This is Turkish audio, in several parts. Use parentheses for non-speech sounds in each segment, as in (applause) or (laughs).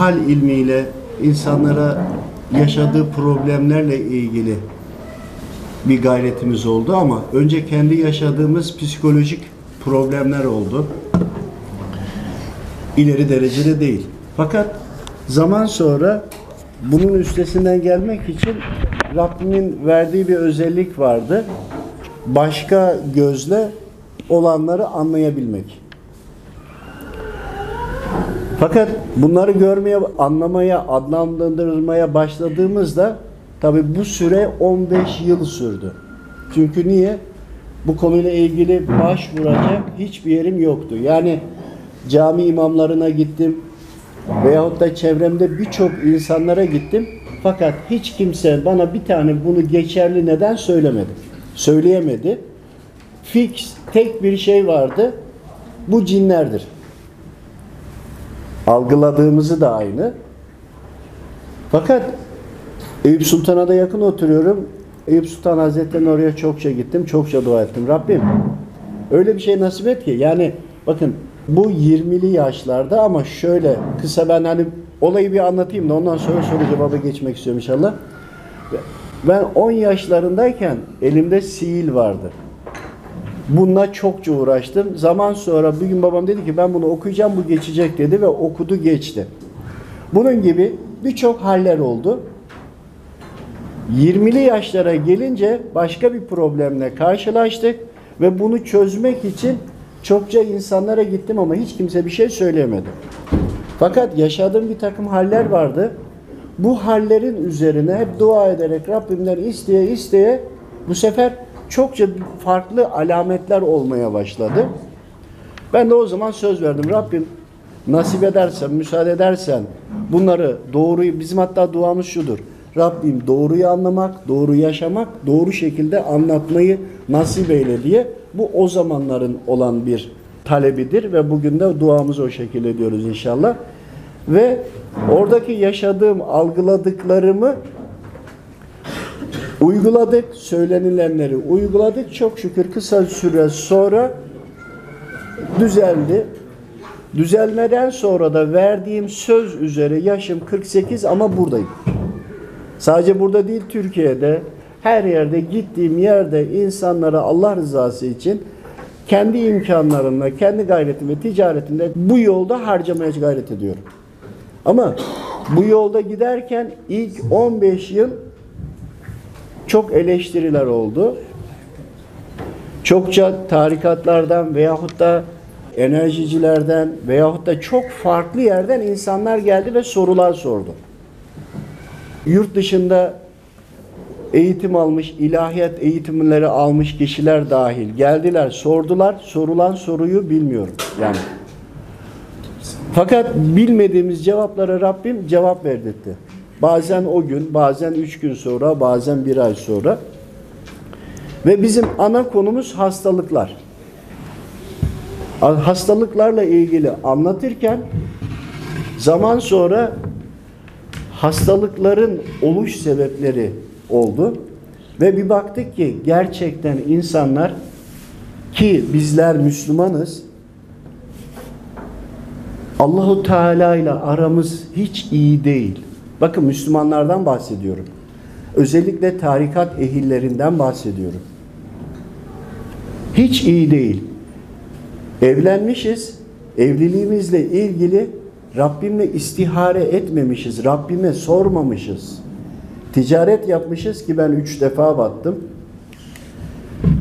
hal ilmiyle insanlara yaşadığı problemlerle ilgili bir gayretimiz oldu ama önce kendi yaşadığımız psikolojik problemler oldu. İleri derecede değil. Fakat zaman sonra bunun üstesinden gelmek için Rabbimin verdiği bir özellik vardı. Başka gözle olanları anlayabilmek. Fakat bunları görmeye, anlamaya, adlandırmaya başladığımızda tabi bu süre 15 yıl sürdü. Çünkü niye? Bu konuyla ilgili başvuracak hiçbir yerim yoktu. Yani cami imamlarına gittim veyahut da çevremde birçok insanlara gittim. Fakat hiç kimse bana bir tane bunu geçerli neden söylemedi. Söyleyemedi. Fix tek bir şey vardı. Bu cinlerdir. Algıladığımızı da aynı. Fakat Eyüp Sultan'a da yakın oturuyorum. Eyüp Sultan Hazretleri'nin oraya çokça gittim. Çokça dua ettim. Rabbim öyle bir şey nasip et ki. Yani bakın bu 20'li yaşlarda ama şöyle kısa ben hani olayı bir anlatayım da ondan sonra soru cevaba geçmek istiyorum inşallah. Ben 10 yaşlarındayken elimde sihir vardı. Bununla çokça uğraştım. Zaman sonra bir gün babam dedi ki ben bunu okuyacağım bu geçecek dedi ve okudu geçti. Bunun gibi birçok haller oldu. 20'li yaşlara gelince başka bir problemle karşılaştık ve bunu çözmek için çokça insanlara gittim ama hiç kimse bir şey söyleyemedi. Fakat yaşadığım bir takım haller vardı. Bu hallerin üzerine hep dua ederek Rabbimden isteye isteye bu sefer çokça farklı alametler olmaya başladı. Ben de o zaman söz verdim. Rabbim nasip edersen, müsaade edersen bunları doğruyu, bizim hatta duamız şudur. Rabbim doğruyu anlamak, doğru yaşamak, doğru şekilde anlatmayı nasip eyle diye bu o zamanların olan bir talebidir ve bugün de duamızı o şekilde ediyoruz inşallah. Ve oradaki yaşadığım, algıladıklarımı uyguladık, söylenilenleri uyguladık. Çok şükür kısa süre sonra düzeldi. Düzelmeden sonra da verdiğim söz üzere yaşım 48 ama buradayım. Sadece burada değil Türkiye'de her yerde gittiğim yerde insanlara Allah rızası için kendi imkanlarımla, kendi gayretim ve ticaretimde bu yolda harcamaya gayret ediyorum. Ama bu yolda giderken ilk 15 yıl çok eleştiriler oldu. Çokça tarikatlardan veyahut da enerjicilerden veyahut da çok farklı yerden insanlar geldi ve sorular sordu. Yurt dışında eğitim almış, ilahiyat eğitimleri almış kişiler dahil geldiler, sordular. Sorulan soruyu bilmiyorum. Yani fakat bilmediğimiz cevaplara Rabbim cevap verdirtti. Bazen o gün, bazen üç gün sonra, bazen bir ay sonra. Ve bizim ana konumuz hastalıklar. Hastalıklarla ilgili anlatırken zaman sonra hastalıkların oluş sebepleri oldu. Ve bir baktık ki gerçekten insanlar ki bizler Müslümanız Allahu Teala ile aramız hiç iyi değil. Bakın Müslümanlardan bahsediyorum. Özellikle tarikat ehillerinden bahsediyorum. Hiç iyi değil. Evlenmişiz. Evliliğimizle ilgili Rabbimle istihare etmemişiz. Rabbime sormamışız. Ticaret yapmışız ki ben üç defa battım.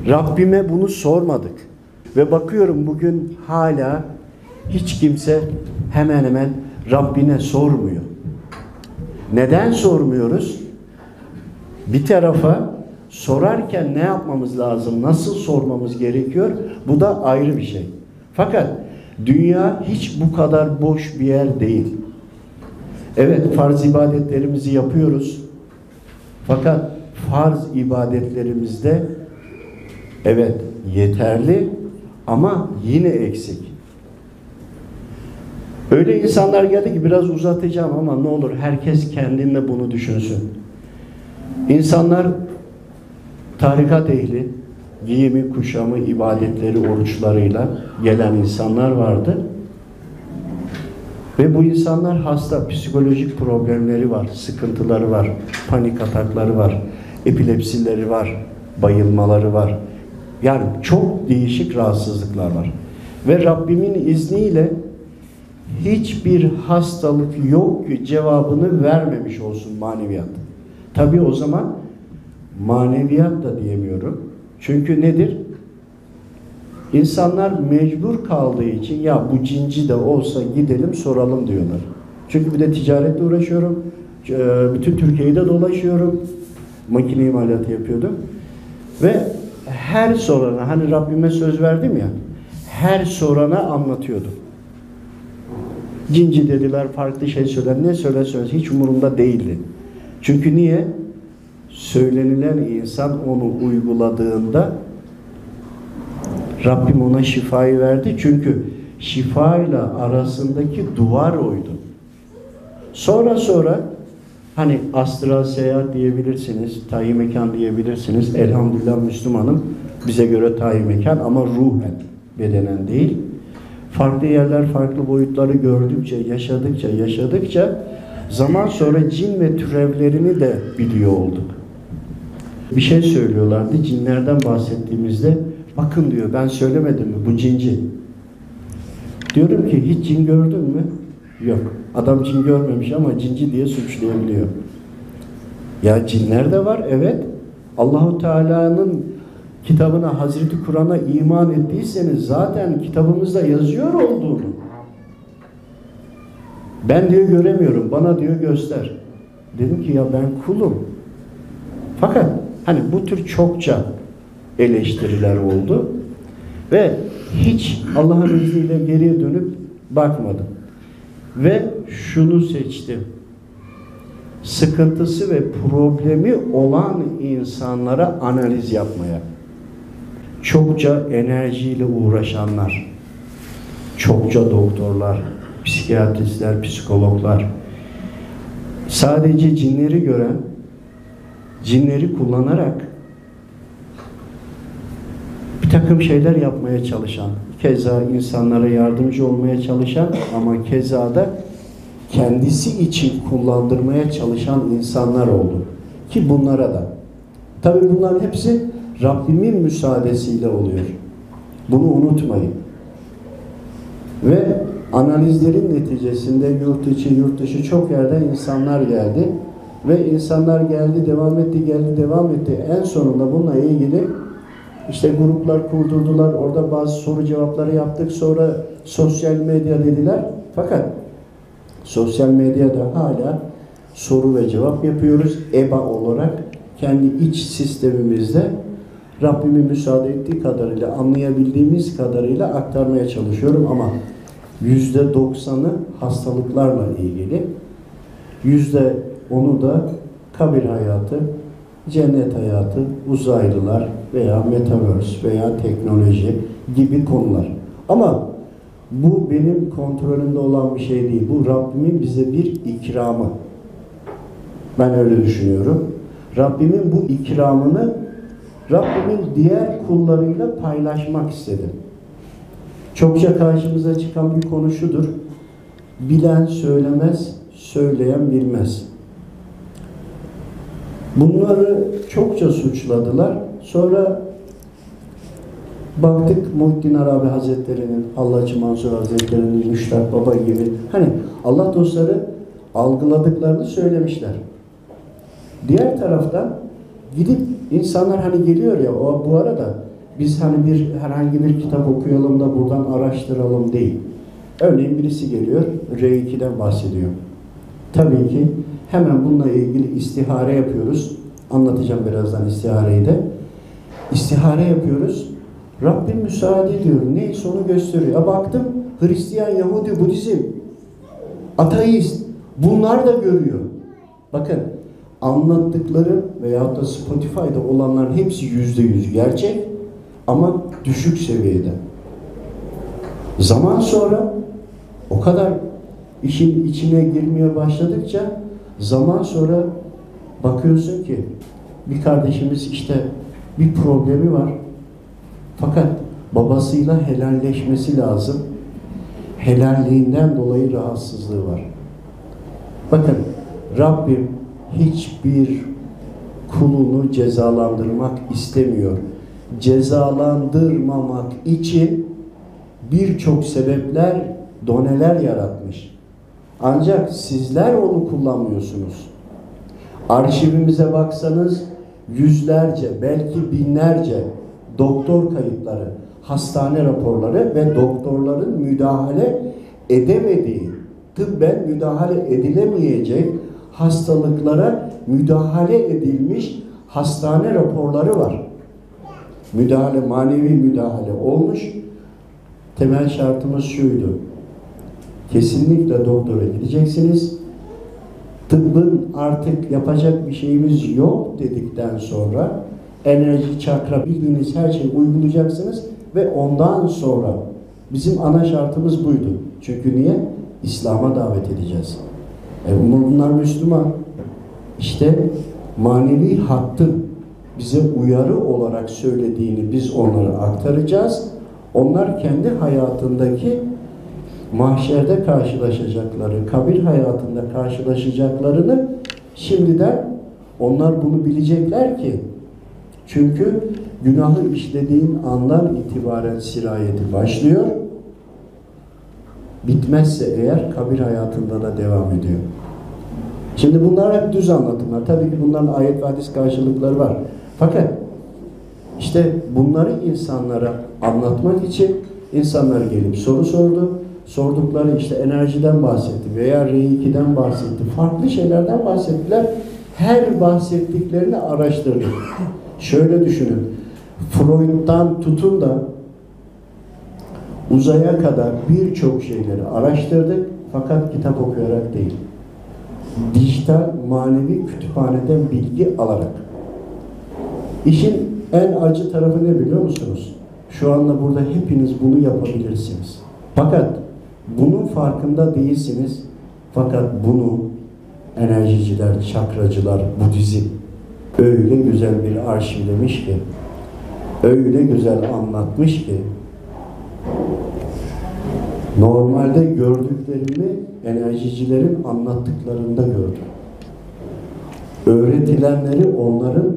Rabbime bunu sormadık. Ve bakıyorum bugün hala hiç kimse hemen hemen Rabbine sormuyor. Neden sormuyoruz? Bir tarafa sorarken ne yapmamız lazım, nasıl sormamız gerekiyor? Bu da ayrı bir şey. Fakat dünya hiç bu kadar boş bir yer değil. Evet farz ibadetlerimizi yapıyoruz. Fakat farz ibadetlerimizde evet yeterli ama yine eksik. Öyle insanlar geldi ki biraz uzatacağım ama ne olur herkes kendinde bunu düşünsün. İnsanlar tarikat ehli, giyimi, kuşamı, ibadetleri, oruçlarıyla gelen insanlar vardı. Ve bu insanlar hasta, psikolojik problemleri var, sıkıntıları var, panik atakları var, epilepsileri var, bayılmaları var. Yani çok değişik rahatsızlıklar var. Ve Rabbimin izniyle hiçbir hastalık yok ki cevabını vermemiş olsun maneviyat. Tabi o zaman maneviyat da diyemiyorum. Çünkü nedir? İnsanlar mecbur kaldığı için ya bu cinci de olsa gidelim soralım diyorlar. Çünkü bir de ticaretle uğraşıyorum. Ee, Bütün Türkiye'yi de dolaşıyorum. Makine imalatı yapıyordum. Ve her sorana hani Rabbime söz verdim ya her sorana anlatıyordum. Cinci dediler, farklı şey söyler. Ne söyler söyler hiç umurumda değildi. Çünkü niye? Söylenilen insan onu uyguladığında Rabbim ona şifayı verdi. Çünkü şifayla arasındaki duvar oydu. Sonra sonra hani astral seyahat diyebilirsiniz, tayi mekan diyebilirsiniz. Elhamdülillah Müslümanım. Bize göre tayi mekan ama ruhen, bedenen değil. Farklı yerler, farklı boyutları gördükçe, yaşadıkça, yaşadıkça zaman sonra cin ve türevlerini de biliyor olduk. Bir şey söylüyorlardı. Cinlerden bahsettiğimizde bakın diyor ben söylemedim mi bu cinci. Diyorum ki hiç cin gördün mü? Yok. Adam cin görmemiş ama cinci diye suçlayabiliyor. Ya cinler de var evet. Allahu Teala'nın kitabına, Hazreti Kur'an'a iman ettiyseniz zaten kitabımızda yazıyor olduğunu. Ben diyor göremiyorum. Bana diyor göster. Dedim ki ya ben kulum. Fakat hani bu tür çokça eleştiriler oldu ve hiç Allah'ın izniyle geriye dönüp bakmadım. Ve şunu seçtim. Sıkıntısı ve problemi olan insanlara analiz yapmaya. Çokça enerjiyle uğraşanlar, çokça doktorlar, psikiyatristler, psikologlar, sadece cinleri gören, cinleri kullanarak bir takım şeyler yapmaya çalışan, keza insanlara yardımcı olmaya çalışan ama keza da kendisi için kullandırmaya çalışan insanlar oldu. Ki bunlara da. Tabi bunların hepsi Rabbimin müsaadesiyle oluyor. Bunu unutmayın. Ve analizlerin neticesinde yurt içi, yurt dışı çok yerden insanlar geldi. Ve insanlar geldi, devam etti, geldi, devam etti. En sonunda bununla ilgili işte gruplar kurdurdular. Orada bazı soru cevapları yaptık. Sonra sosyal medya dediler. Fakat sosyal medyada hala soru ve cevap yapıyoruz. EBA olarak kendi iç sistemimizde Rabbimin müsaade ettiği kadarıyla, anlayabildiğimiz kadarıyla aktarmaya çalışıyorum ama yüzde doksanı hastalıklarla ilgili, yüzde onu da kabir hayatı, cennet hayatı, uzaylılar veya metaverse veya teknoloji gibi konular. Ama bu benim kontrolümde olan bir şey değil. Bu Rabbimin bize bir ikramı. Ben öyle düşünüyorum. Rabbimin bu ikramını Rabbimin diğer kullarıyla paylaşmak istedim. Çokça karşımıza çıkan bir konu. Bilen söylemez, söyleyen bilmez. Bunları çokça suçladılar. Sonra baktık Muhittin Arabi Hazretleri'nin, Hallacı Mansur Hazretleri'nin, Müştak Baba gibi hani Allah dostları algıladıklarını söylemişler. Diğer taraftan gidip insanlar hani geliyor ya o bu arada biz hani bir herhangi bir kitap okuyalım da buradan araştıralım değil. Örneğin birisi geliyor R2'den bahsediyor. Tabii ki hemen bununla ilgili istihare yapıyoruz. Anlatacağım birazdan istihareyi de. İstihare yapıyoruz. Rabbim müsaade ediyor. Neyse onu gösteriyor. Ya baktım Hristiyan, Yahudi, Budizm, ateist bunlar da görüyor. Bakın anlattıkları veyahut da Spotify'da olanların hepsi yüzde yüz gerçek ama düşük seviyede. Zaman sonra o kadar işin içine girmeye başladıkça zaman sonra bakıyorsun ki bir kardeşimiz işte bir problemi var. Fakat babasıyla helalleşmesi lazım. helalliğinden dolayı rahatsızlığı var. Bakın Rabbim hiçbir kulunu cezalandırmak istemiyor. Cezalandırmamak için birçok sebepler, doneler yaratmış. Ancak sizler onu kullanmıyorsunuz. Arşivimize baksanız yüzlerce, belki binlerce doktor kayıtları, hastane raporları ve doktorların müdahale edemediği, tıbben müdahale edilemeyecek hastalıklara müdahale edilmiş hastane raporları var. Müdahale, manevi müdahale olmuş. Temel şartımız şuydu. Kesinlikle doktora gideceksiniz. Tıbbın artık yapacak bir şeyimiz yok dedikten sonra enerji çakra bildiğiniz her şeyi uygulayacaksınız ve ondan sonra bizim ana şartımız buydu. Çünkü niye? İslam'a davet edeceğiz. E bunlar Müslüman. İşte manevi hattın bize uyarı olarak söylediğini biz onlara aktaracağız. Onlar kendi hayatındaki mahşerde karşılaşacakları, kabir hayatında karşılaşacaklarını şimdiden onlar bunu bilecekler ki çünkü günahı işlediğin andan itibaren sirayeti başlıyor. Bitmezse eğer kabir hayatında da devam ediyor. Şimdi bunlar hep düz anlatımlar. Tabii ki bunların ayet ve hadis karşılıkları var. Fakat işte bunları insanlara anlatmak için insanlar gelip soru sordu. Sordukları işte enerjiden bahsetti veya R2'den bahsetti. Farklı şeylerden bahsettiler. Her bahsettiklerini araştırdık. (laughs) Şöyle düşünün. Freud'dan tutun da uzaya kadar birçok şeyleri araştırdık fakat kitap okuyarak değil. Dijital manevi kütüphaneden bilgi alarak. İşin en acı tarafı ne biliyor musunuz? Şu anda burada hepiniz bunu yapabilirsiniz. Fakat bunun farkında değilsiniz. Fakat bunu enerjiciler, çakracılar, Budizm öyle güzel bir arşivlemiş ki, öyle güzel anlatmış ki, normalde gördüklerimi enerjicilerin anlattıklarında gördüm. Öğretilenleri onların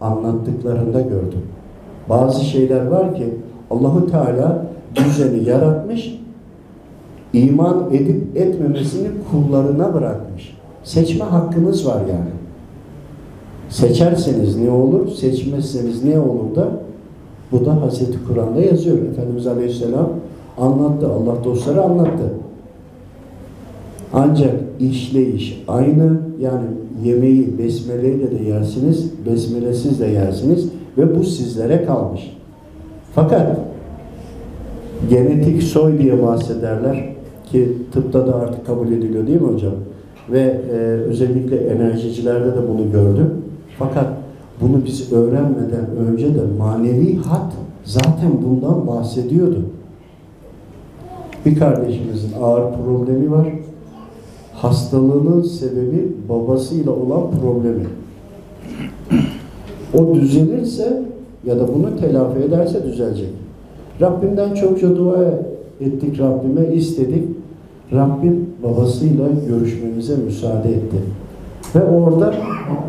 anlattıklarında gördüm. Bazı şeyler var ki Allahu Teala düzeni yaratmış, iman edip etmemesini kullarına bırakmış. Seçme hakkınız var yani. Seçerseniz ne olur, seçmezseniz ne olur da bu da Hazreti Kur'an'da yazıyor. Efendimiz Aleyhisselam anlattı, Allah dostları anlattı. Ancak işleyiş aynı, yani yemeği besmeleyle de yersiniz, besmelesiz de yersiniz ve bu sizlere kalmış. Fakat genetik soy diye bahsederler ki tıpta da artık kabul ediliyor değil mi hocam? Ve e, özellikle enerjicilerde de bunu gördüm. Fakat bunu biz öğrenmeden önce de manevi hat zaten bundan bahsediyordu. Bir kardeşimizin ağır problemi var. Hastalığının sebebi babasıyla olan problemi. O düzelirse ya da bunu telafi ederse düzelecek. Rabbimden çokça dua ettik Rabbime, istedik. Rabbim babasıyla görüşmemize müsaade etti. Ve orada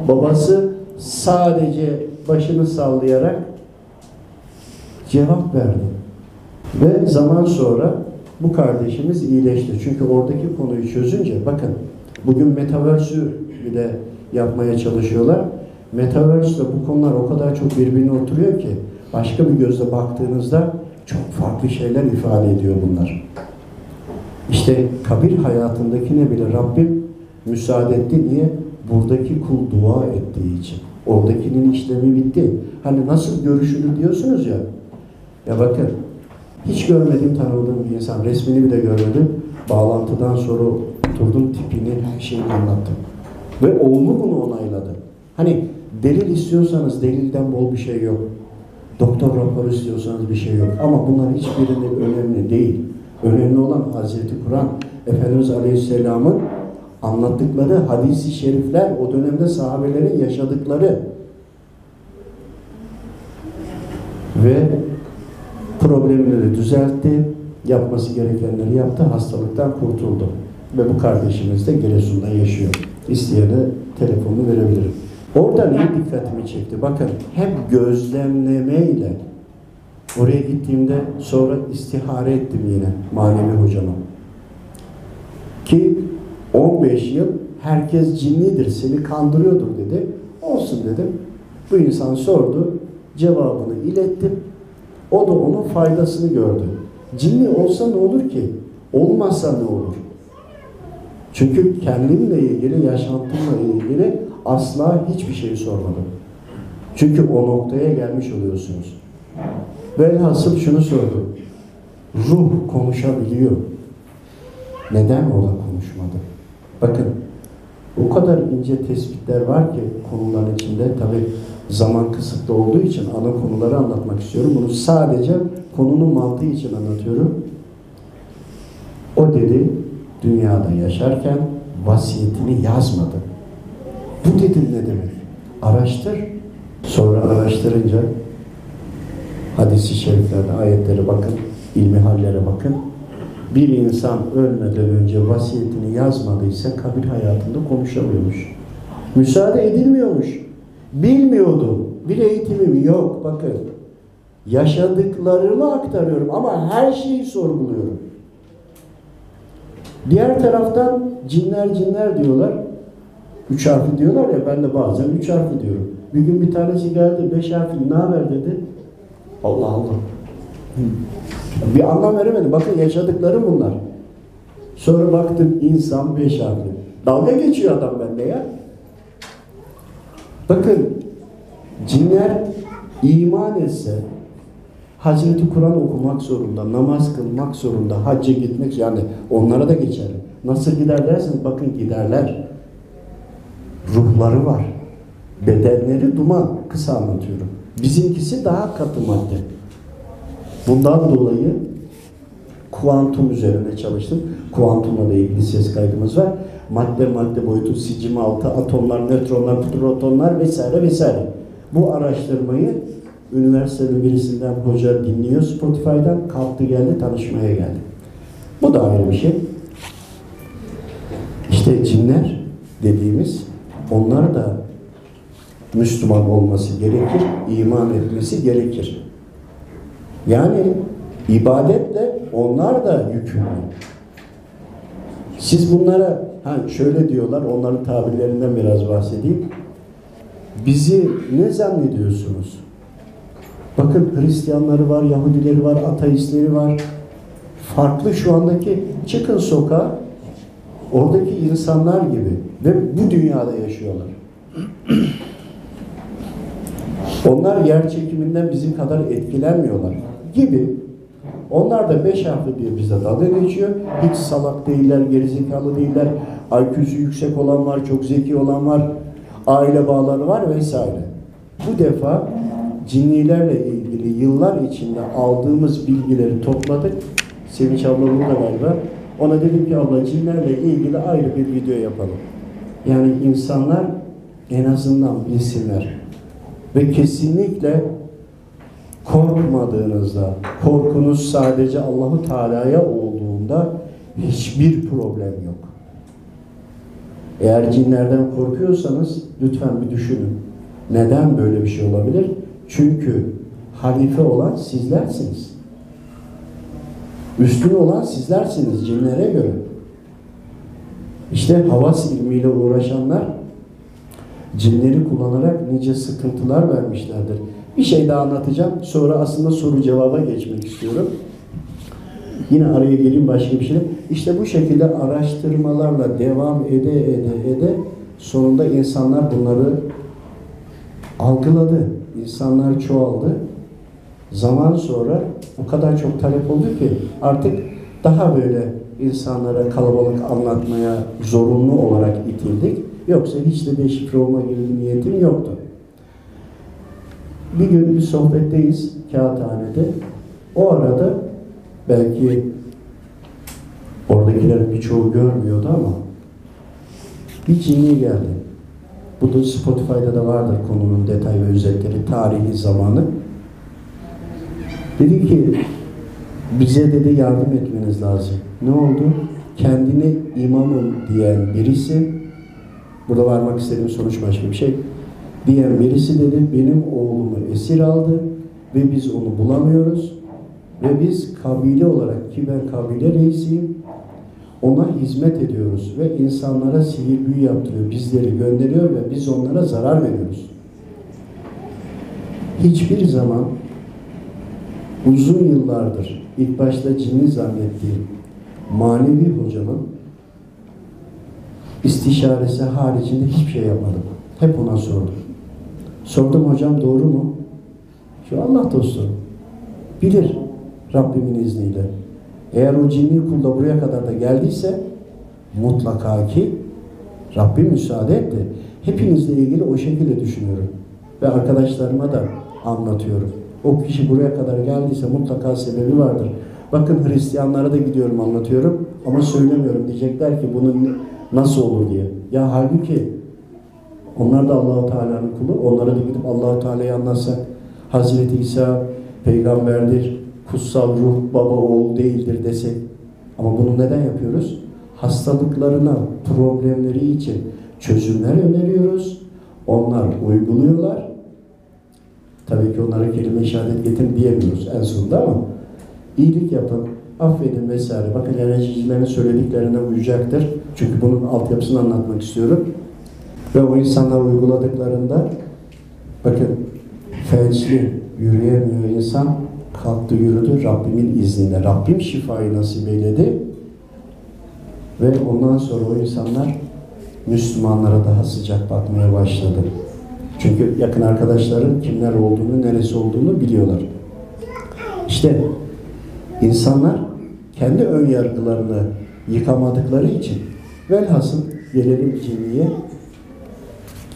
babası sadece başını sallayarak cevap verdi. Ve zaman sonra bu kardeşimiz iyileşti. Çünkü oradaki konuyu çözünce bakın bugün Metaverse'ü bile yapmaya çalışıyorlar. Metaverse'de bu konular o kadar çok birbirine oturuyor ki başka bir gözle baktığınızda çok farklı şeyler ifade ediyor bunlar. İşte kabir hayatındakine bile Rabbim müsaade etti. Niye? Buradaki kul dua ettiği için. Oradakinin işlemi bitti. Hani nasıl görüşülür diyorsunuz ya. Ya bakın hiç görmedim tanıdığım bir insan. Resmini bile görmedim. Bağlantıdan sonra oturdum tipini her şeyini anlattım. Ve oğlu bunu onayladı. Hani delil istiyorsanız delilden bol bir şey yok. Doktor raporu istiyorsanız bir şey yok. Ama bunlar hiçbirini önemli değil. Önemli olan Hazreti Kur'an, Efendimiz Aleyhisselam'ın anlattıkları hadisi şerifler, o dönemde sahabelerin yaşadıkları ve problemleri düzeltti. Yapması gerekenleri yaptı, hastalıktan kurtuldu. Ve bu kardeşimiz de Giresun'da yaşıyor. İsteyene telefonu verebilirim. Orada ne dikkatimi çekti? Bakın hep gözlemlemeyle oraya gittiğimde sonra istihare ettim yine manevi hocama. Ki 15 yıl herkes cinlidir, seni kandırıyordur dedi. Olsun dedim. Bu insan sordu, cevabını ilettim. O da onun faydasını gördü. Cinli olsa ne olur ki? Olmazsa ne olur? Çünkü kendimle ilgili, yaşantımla ilgili asla hiçbir şey sormadım. Çünkü o noktaya gelmiş oluyorsunuz. Velhasıl şunu sordu. Ruh konuşabiliyor. Neden orada konuşmadı? Bakın o kadar ince tespitler var ki konuların içinde tabi zaman kısıtlı olduğu için ana konuları anlatmak istiyorum. Bunu sadece konunun mantığı için anlatıyorum. O dedi dünyada yaşarken vasiyetini yazmadı. Bu dedim ne demek? Araştır. Sonra araştırınca hadisi şeriflerde, ayetlere bakın, ilmi hallere bakın. Bir insan ölmeden önce vasiyetini yazmadıysa kabir hayatında konuşamıyormuş. Müsaade edilmiyormuş. Bilmiyordum. Bir eğitimim yok. Bakın. Yaşadıklarımı aktarıyorum ama her şeyi sorguluyorum. Diğer taraftan cinler cinler diyorlar. Üç harfi diyorlar ya ben de bazen üç harfi diyorum. Bir gün bir tanesi geldi beş harfi ne haber dedi. Allah Allah. Bir anlam veremedim. Bakın yaşadıklarım bunlar. Sonra baktım insan beş harfi. Dalga geçiyor adam bende ya. Bakın cinler iman etse Hazreti Kur'an okumak zorunda, namaz kılmak zorunda, hacca gitmek yani onlara da geçer. Nasıl gider derseniz bakın giderler. Ruhları var. Bedenleri duman. Kısa anlatıyorum. Bizimkisi daha katı madde. Bundan dolayı kuantum üzerine çalıştım. Kuantumla da ilgili ses kaydımız var. Madde madde boyutu, sicim altı, atomlar, nötronlar, protonlar vesaire vesaire. Bu araştırmayı üniversitenin birisinden hoca dinliyor Spotify'dan kalktı geldi tanışmaya geldi. Bu da ayrı bir şey. İşte cinler dediğimiz onlar da Müslüman olması gerekir, iman etmesi gerekir. Yani ibadetle onlar da yükümlü. Siz bunlara ha şöyle diyorlar, onların tabirlerinden biraz bahsedeyim. Bizi ne zannediyorsunuz? Bakın Hristiyanları var, Yahudileri var, ateistleri var. Farklı şu andaki çıkın sokağa oradaki insanlar gibi ve bu dünyada yaşıyorlar. Onlar yer çekiminden bizim kadar etkilenmiyorlar gibi. Onlar da beş harfli diye bize dalga geçiyor. Hiç salak değiller, gerizekalı değiller. IQ'su yüksek olan var, çok zeki olan var. Aile bağları var vesaire. Bu defa cinnilerle ilgili yıllar içinde aldığımız bilgileri topladık. Sevinç abla burada galiba. Ona dedim ki abla cinlerle ilgili ayrı bir video yapalım. Yani insanlar en azından bilsinler. Ve kesinlikle korkmadığınızda, korkunuz sadece Allahu Teala'ya olduğunda hiçbir problem yok. Eğer cinlerden korkuyorsanız lütfen bir düşünün. Neden böyle bir şey olabilir? Çünkü halife olan sizlersiniz. Üstün olan sizlersiniz cinlere göre. İşte havas ilmiyle uğraşanlar cinleri kullanarak nice sıkıntılar vermişlerdir. Bir şey daha anlatacağım. Sonra aslında soru cevaba geçmek istiyorum. Yine araya geleyim başka bir şey. İşte bu şekilde araştırmalarla devam ede ede ede sonunda insanlar bunları algıladı. İnsanlar çoğaldı. Zaman sonra o kadar çok talep oldu ki artık daha böyle insanlara kalabalık anlatmaya zorunlu olarak itildik. Yoksa hiç de deşifre olma gibi niyetim yoktu. Bir gün bir sohbetteyiz kağıthanede. O arada belki oradakilerin birçoğu görmüyordu ama bir cinni geldi. Bu da Spotify'da da vardır konunun detay ve özetleri, tarihi zamanı. Dedi ki Bize dedi yardım etmeniz lazım. Ne oldu? Kendini imamım diyen birisi, burada varmak istediğim sonuç başka bir şey, diyen birisi dedi benim oğlumu esir aldı ve biz onu bulamıyoruz ve biz kabile olarak ki ben kabile reisiyim ona hizmet ediyoruz ve insanlara sihir büyü yaptırıyor, bizleri gönderiyor ve biz onlara zarar veriyoruz. Hiçbir zaman uzun yıllardır ilk başta cinni zannettiğim manevi hocamın istişaresi haricinde hiçbir şey yapmadım. Hep ona sordum. Sordum hocam doğru mu? Şu Allah dostu. Bilir Rabbimin izniyle. Eğer o cinni kul da buraya kadar da geldiyse mutlaka ki Rabbim müsaade etti. Hepinizle ilgili o şekilde düşünüyorum. Ve arkadaşlarıma da anlatıyorum. O kişi buraya kadar geldiyse mutlaka sebebi vardır. Bakın Hristiyanlara da gidiyorum anlatıyorum ama söylemiyorum. Diyecekler ki bunun nasıl olur diye. Ya halbuki onlar da Allahu Teala'nın kulu. Onlara da gidip Allahu Teala'yı anlatsak Hazreti İsa peygamberdir, kutsal ruh baba oğul değildir desek. Ama bunu neden yapıyoruz? Hastalıklarına, problemleri için çözümler öneriyoruz. Onlar uyguluyorlar. Tabii ki onlara kelime şehadet getir diyemiyoruz en sonunda ama iyilik yapın, affedin vesaire. Bakın enerjicilerin söylediklerine uyacaktır. Çünkü bunun altyapısını anlatmak istiyorum. Ve o insanlar uyguladıklarında bakın felçli yürüyemiyor insan kalktı yürüdü Rabbimin izniyle. Rabbim şifayı nasip eyledi. Ve ondan sonra o insanlar Müslümanlara daha sıcak bakmaya başladı. Çünkü yakın arkadaşların kimler olduğunu, neresi olduğunu biliyorlar. İşte insanlar kendi ön yargılarını yıkamadıkları için velhasıl gelelim cinniye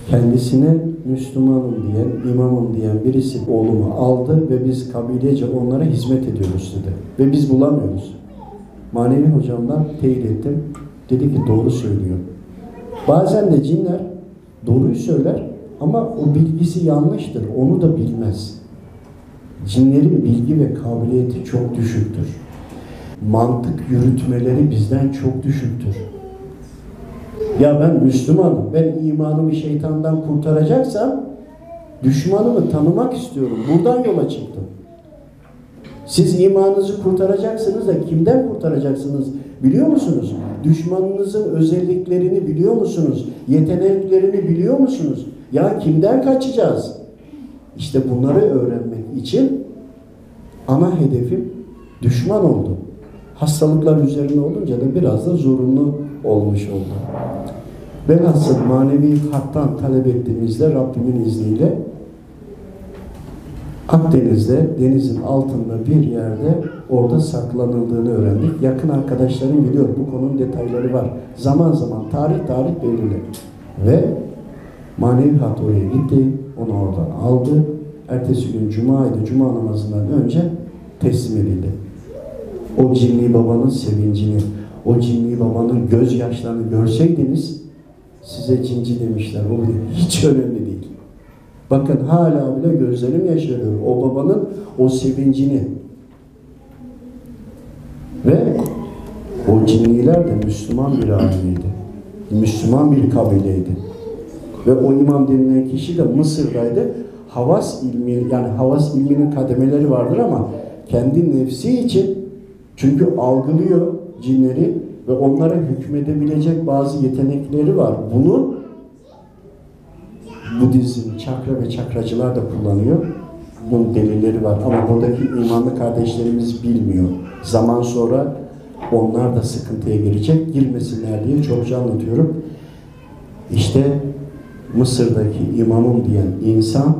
kendisine Müslümanım diyen, imamım diyen birisi oğlumu aldı ve biz kabilece onlara hizmet ediyoruz dedi. Ve biz bulamıyoruz. Manevi hocamdan teyit ettim. Dedi ki doğru söylüyor. Bazen de cinler doğruyu söyler ama o bilgisi yanlıştır. Onu da bilmez. Cinlerin bilgi ve kabiliyeti çok düşüktür. Mantık yürütmeleri bizden çok düşüktür. Ya ben Müslümanım, ben imanımı şeytandan kurtaracaksam düşmanımı tanımak istiyorum. Buradan yola çıktım. Siz imanınızı kurtaracaksınız da kimden kurtaracaksınız biliyor musunuz? Düşmanınızın özelliklerini biliyor musunuz? Yeteneklerini biliyor musunuz? Ya kimden kaçacağız? İşte bunları öğrenmek için ana hedefim düşman oldu. Hastalıklar üzerine olunca da biraz da zorunlu olmuş oldu. Velhasıl manevi hattan talep ettiğimizde Rabbimin izniyle Akdeniz'de denizin altında bir yerde orada saklanıldığını öğrendik. Yakın arkadaşlarım biliyor bu konunun detayları var. Zaman zaman tarih tarih belirli. Ve manevi hat oraya gitti. Onu oradan aldı. Ertesi gün Cuma'ydı. Cuma namazından önce teslim edildi. O cinli babanın sevincini, o cinli babanın gözyaşlarını görseydiniz size cinci demişler. O (laughs) hiç önemli değil. Bakın hala bile gözlerim yaşarıyor. O babanın o sevincini. Ve o cinniler de Müslüman bir aileydi. Müslüman bir kabileydi. Ve o imam denilen kişi de Mısır'daydı. Havas ilmi yani havas ilminin kademeleri vardır ama kendi nefsi için çünkü algılıyor cinleri ve onlara hükmedebilecek bazı yetenekleri var. Bunu Budizm, çakra ve çakracılar da kullanıyor. Bunun delilleri var ama buradaki imanlı kardeşlerimiz bilmiyor. Zaman sonra onlar da sıkıntıya girecek, girmesinler diye çokça anlatıyorum. İşte Mısır'daki imamım diyen insan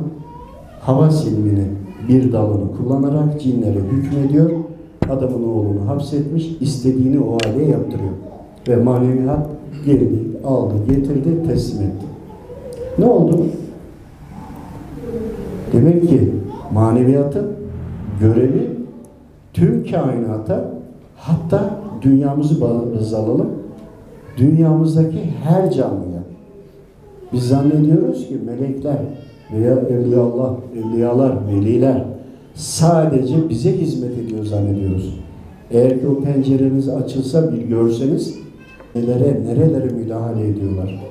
hava ilminin bir dalını kullanarak cinlere hükmediyor. Adamın oğlunu hapsetmiş, istediğini o aileye yaptırıyor. Ve maneviyat geldi, aldı, getirdi, teslim etti. Ne oldu? Demek ki maneviyatın görevi tüm kainata hatta dünyamızı baz alalım. Dünyamızdaki her canlıya. Biz zannediyoruz ki melekler veya evliyalar, evliyalar, veliler sadece bize hizmet ediyor zannediyoruz. Eğer ki o pencereniz açılsa bir görseniz nelere, nerelere müdahale ediyorlar.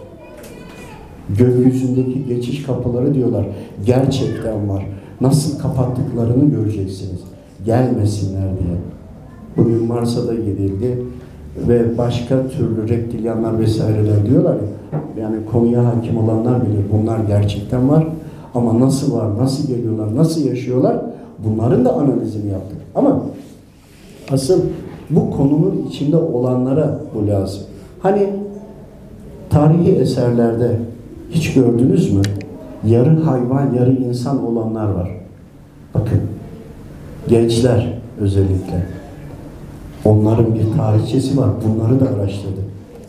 Gökyüzündeki geçiş kapıları diyorlar. Gerçekten var. Nasıl kapattıklarını göreceksiniz. Gelmesinler diye. Bugün Mars'a da gidildi ve başka türlü reptilyanlar vesaireler diyorlar ya. Yani konuya hakim olanlar bilir. Bunlar gerçekten var. Ama nasıl var, nasıl geliyorlar, nasıl yaşıyorlar bunların da analizini yaptık. Ama asıl bu konunun içinde olanlara bu lazım. Hani tarihi eserlerde hiç gördünüz mü? Yarı hayvan, yarı insan olanlar var. Bakın, gençler özellikle. Onların bir tarihçesi var. Bunları da araştırdık.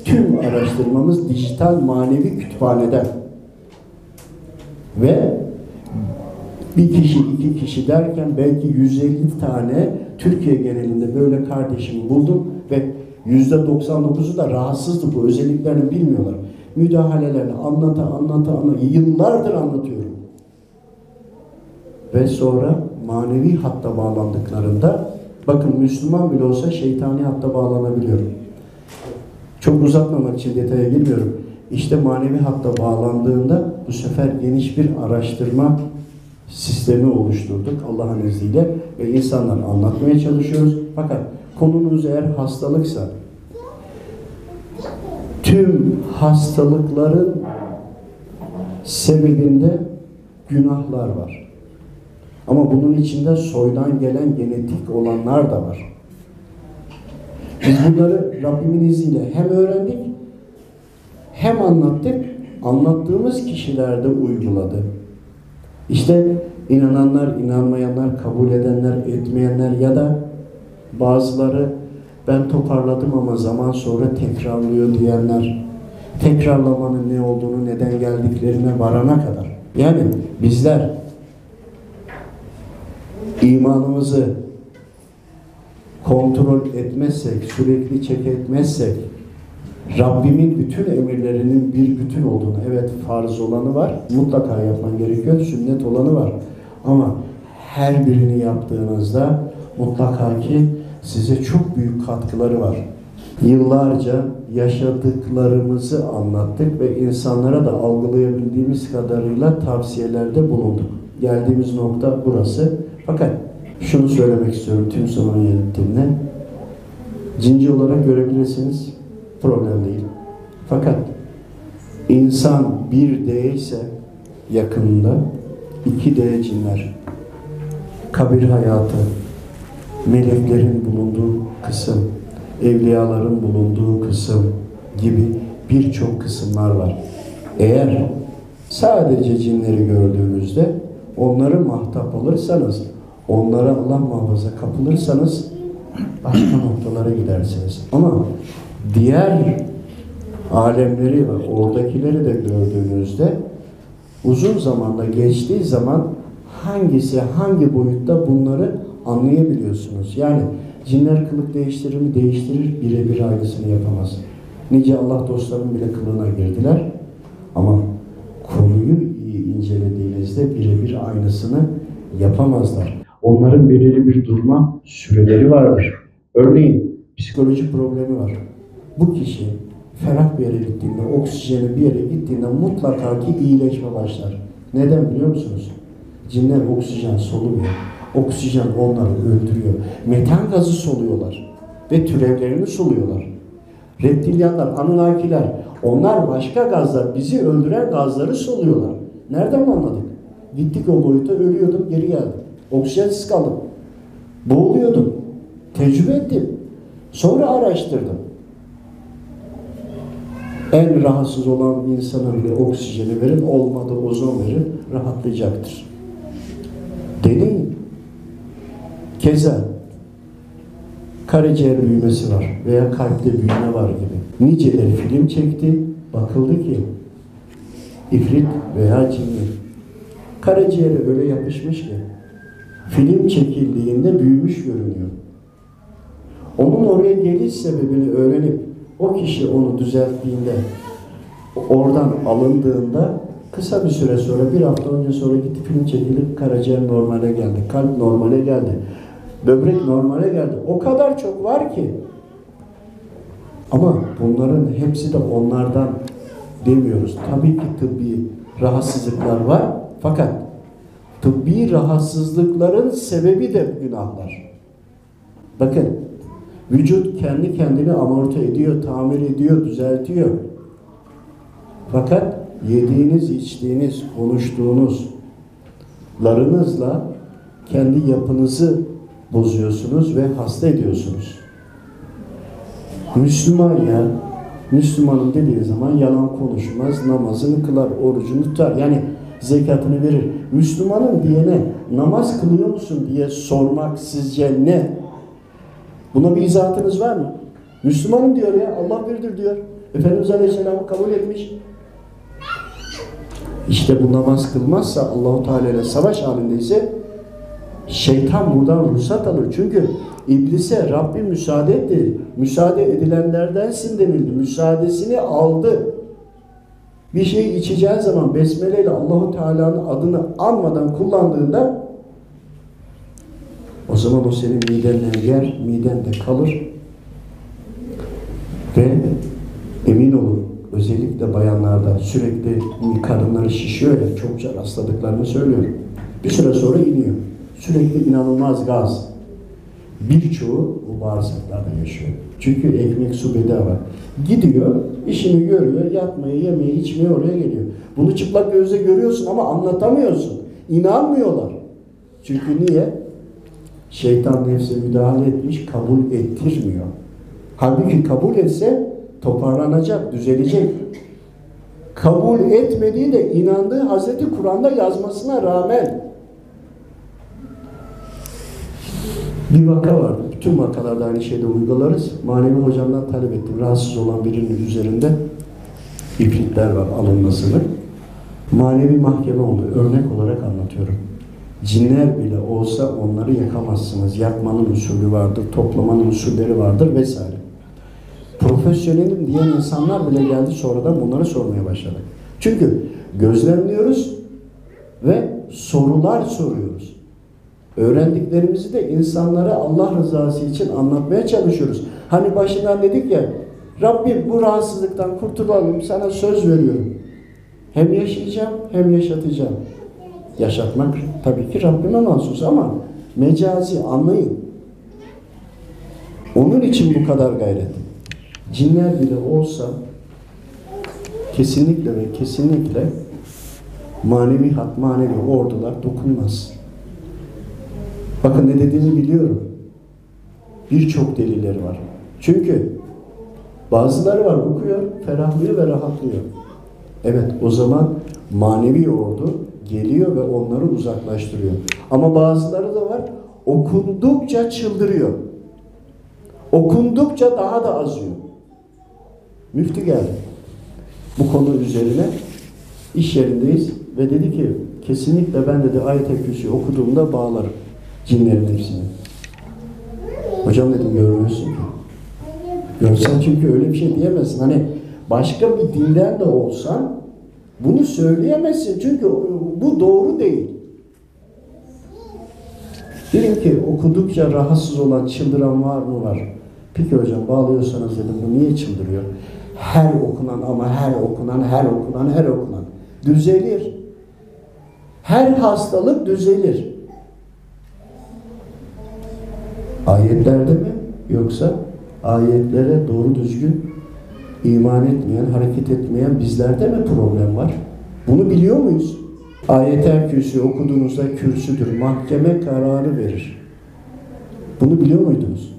Tüm araştırmamız dijital manevi kütüphaneden. Ve bir kişi, iki kişi derken belki 150 tane Türkiye genelinde böyle kardeşimi buldum ve yüzde 99'u da rahatsızdı bu özelliklerini bilmiyorlar. Müdahalelerini anlata anlata anlata yıllardır anlatıyorum. Ve sonra manevi hatta bağlandıklarında bakın Müslüman bile olsa şeytani hatta bağlanabiliyor. Çok uzatmamak için detaya girmiyorum. İşte manevi hatta bağlandığında bu sefer geniş bir araştırma sistemi oluşturduk Allah'ın izniyle ve insanlara anlatmaya çalışıyoruz. Fakat konumuz eğer hastalıksa tüm hastalıkların sebebinde günahlar var. Ama bunun içinde soydan gelen genetik olanlar da var. Biz bunları Rabbimin izniyle hem öğrendik hem anlattık. Anlattığımız kişiler de uyguladı. İşte inananlar, inanmayanlar, kabul edenler, etmeyenler ya da bazıları ben toparladım ama zaman sonra tekrarlıyor diyenler, tekrarlamanın ne olduğunu, neden geldiklerine varana kadar. Yani bizler imanımızı kontrol etmezsek, sürekli çek etmezsek, Rabbimin bütün emirlerinin bir bütün olduğunu, evet farz olanı var, mutlaka yapman gerekiyor, sünnet olanı var. Ama her birini yaptığınızda mutlaka ki size çok büyük katkıları var. Yıllarca yaşadıklarımızı anlattık ve insanlara da algılayabildiğimiz kadarıyla tavsiyelerde bulunduk. Geldiğimiz nokta burası. Fakat şunu söylemek istiyorum tüm sorunu yönettiğimde. Cinci olarak görebilirsiniz. Problem değil. Fakat insan bir D ise yakınında iki D cinler. Kabir hayatı, meleklerin bulunduğu kısım, evliyaların bulunduğu kısım gibi birçok kısımlar var. Eğer sadece cinleri gördüğünüzde onları mahtap alırsanız, onlara Allah muhafaza kapılırsanız başka noktalara gidersiniz. Ama diğer alemleri, oradakileri de gördüğünüzde uzun zamanda geçtiği zaman hangisi hangi boyutta bunları anlayabiliyorsunuz. Yani cinler kılık değiştirir mi? Değiştirir. Birebir aynısını yapamaz. Nice Allah dostlarının bile kılığına girdiler. Ama konuyu iyi incelediğinizde birebir aynısını yapamazlar. Onların belirli bir durma süreleri vardır. Örneğin psikolojik problemi var. Bu kişi ferah bir yere gittiğinde, oksijeni bir yere gittiğinde mutlaka ki iyileşme başlar. Neden biliyor musunuz? Cinler oksijen solumuyor. Oksijen onları öldürüyor. Metan gazı soluyorlar. Ve türevlerini soluyorlar. Reptilyanlar, Anunnakiler, onlar başka gazlar, bizi öldüren gazları soluyorlar. Nereden anladık? Gittik o boyuta, ölüyordum, geri geldim. Oksijensiz kaldım. Boğuluyordum. Tecrübe ettim. Sonra araştırdım. En rahatsız olan insana bile oksijeni verin, olmadı ozon verin, rahatlayacaktır. Deneyin. Keza karaciğer büyümesi var veya kalpte büyüme var gibi. Niceleri film çekti, bakıldı ki ifrit veya cinli. Karaciğere öyle yapışmış ki film çekildiğinde büyümüş görünüyor. Onun oraya geliş sebebini öğrenip o kişi onu düzelttiğinde oradan alındığında kısa bir süre sonra bir hafta önce sonra gitti film çekilip karaciğer normale geldi. Kalp normale geldi. Böbrek normale geldi. O kadar çok var ki. Ama bunların hepsi de onlardan demiyoruz. Tabii ki tıbbi rahatsızlıklar var. Fakat tıbbi rahatsızlıkların sebebi de günahlar. Bakın vücut kendi kendini amorti ediyor, tamir ediyor, düzeltiyor. Fakat yediğiniz, içtiğiniz, konuştuğunuzlarınızla kendi yapınızı bozuyorsunuz ve hasta ediyorsunuz. Müslüman ya, Müslümanın dediği zaman yalan konuşmaz, namazını kılar, orucunu tutar. Yani zekatını verir. Müslümanın diyene namaz kılıyor musun diye sormak sizce ne? Buna bir izahatınız var mı? Müslümanım diyor ya, Allah birdir diyor. Efendimiz Aleyhisselam'ı kabul etmiş. İşte bu namaz kılmazsa Allahu Teala ile savaş halindeyse şeytan buradan ruhsat alır. Çünkü iblise Rabbim müsaade etti. Müsaade edilenlerdensin denildi. Müsaadesini aldı. Bir şey içeceğin zaman besmele ile Allahu Teala'nın adını anmadan kullandığında zaman o senin midenden yer, midende kalır ve emin olun özellikle bayanlarda sürekli karınları şişiyor ya çokça rastladıklarını söylüyorum. Bir süre sonra iniyor. Sürekli inanılmaz gaz. Birçoğu bu bağırsaklarda yaşıyor. Çünkü ekmek su bedava. Gidiyor, işini görüyor, yatmaya, yemeye, içmeye oraya geliyor. Bunu çıplak gözle görüyorsun ama anlatamıyorsun. İnanmıyorlar. Çünkü niye? Şeytan nefse müdahale etmiş, kabul ettirmiyor. Halbuki kabul etse toparlanacak, düzelecek. Kabul etmediği de inandığı Hazreti Kur'an'da yazmasına rağmen bir vaka vardı. Bütün vakalarda aynı şeyde uygularız. Manevi hocamdan talep ettim. Rahatsız olan birinin üzerinde ifritler var alınmasını. Manevi mahkeme oldu. Örnek olarak anlatıyorum. Cinler bile olsa onları yakamazsınız. Yakmanın usulü vardır, toplamanın usulleri vardır vesaire. Profesyonelim diyen insanlar bile geldi sonradan bunları sormaya başladı. Çünkü gözlemliyoruz ve sorular soruyoruz. Öğrendiklerimizi de insanlara Allah rızası için anlatmaya çalışıyoruz. Hani başından dedik ya, Rabbim bu rahatsızlıktan kurtulalım, sana söz veriyorum. Hem yaşayacağım hem yaşatacağım. Yaşatmak tabii ki Rabbime mahsus ama mecazi anlayın. Onun için bu kadar gayret. Cinler bile olsa kesinlikle ve kesinlikle manevi hat, manevi ordular dokunmaz. Bakın ne dediğimi biliyorum. Birçok delilleri var. Çünkü bazıları var okuyor, ferahlıyor ve rahatlıyor. Evet o zaman manevi ordu geliyor ve onları uzaklaştırıyor. Ama bazıları da var okundukça çıldırıyor. Okundukça daha da azıyor. Müftü geldi. Bu konu üzerine iş yerindeyiz ve dedi ki kesinlikle ben dedi ayet-i kürsü okuduğumda bağlarım cinlerin hepsini. Hocam dedim görmüyorsun ki. Görsen çünkü öyle bir şey diyemezsin. Hani başka bir dinden de olsan bunu söyleyemezsin. Çünkü bu doğru değil. Dedim ki okudukça rahatsız olan, çıldıran var mı? Var. Peki hocam bağlıyorsanız dedim bu niye çıldırıyor? Her okunan ama her okunan, her okunan, her okunan. Düzelir. Her hastalık düzelir. Ayetlerde mi yoksa ayetlere doğru düzgün iman etmeyen, hareket etmeyen bizlerde mi problem var? Bunu biliyor muyuz? Ayet-el kürsü okuduğunuzda kürsüdür. Mahkeme kararı verir. Bunu biliyor muydunuz?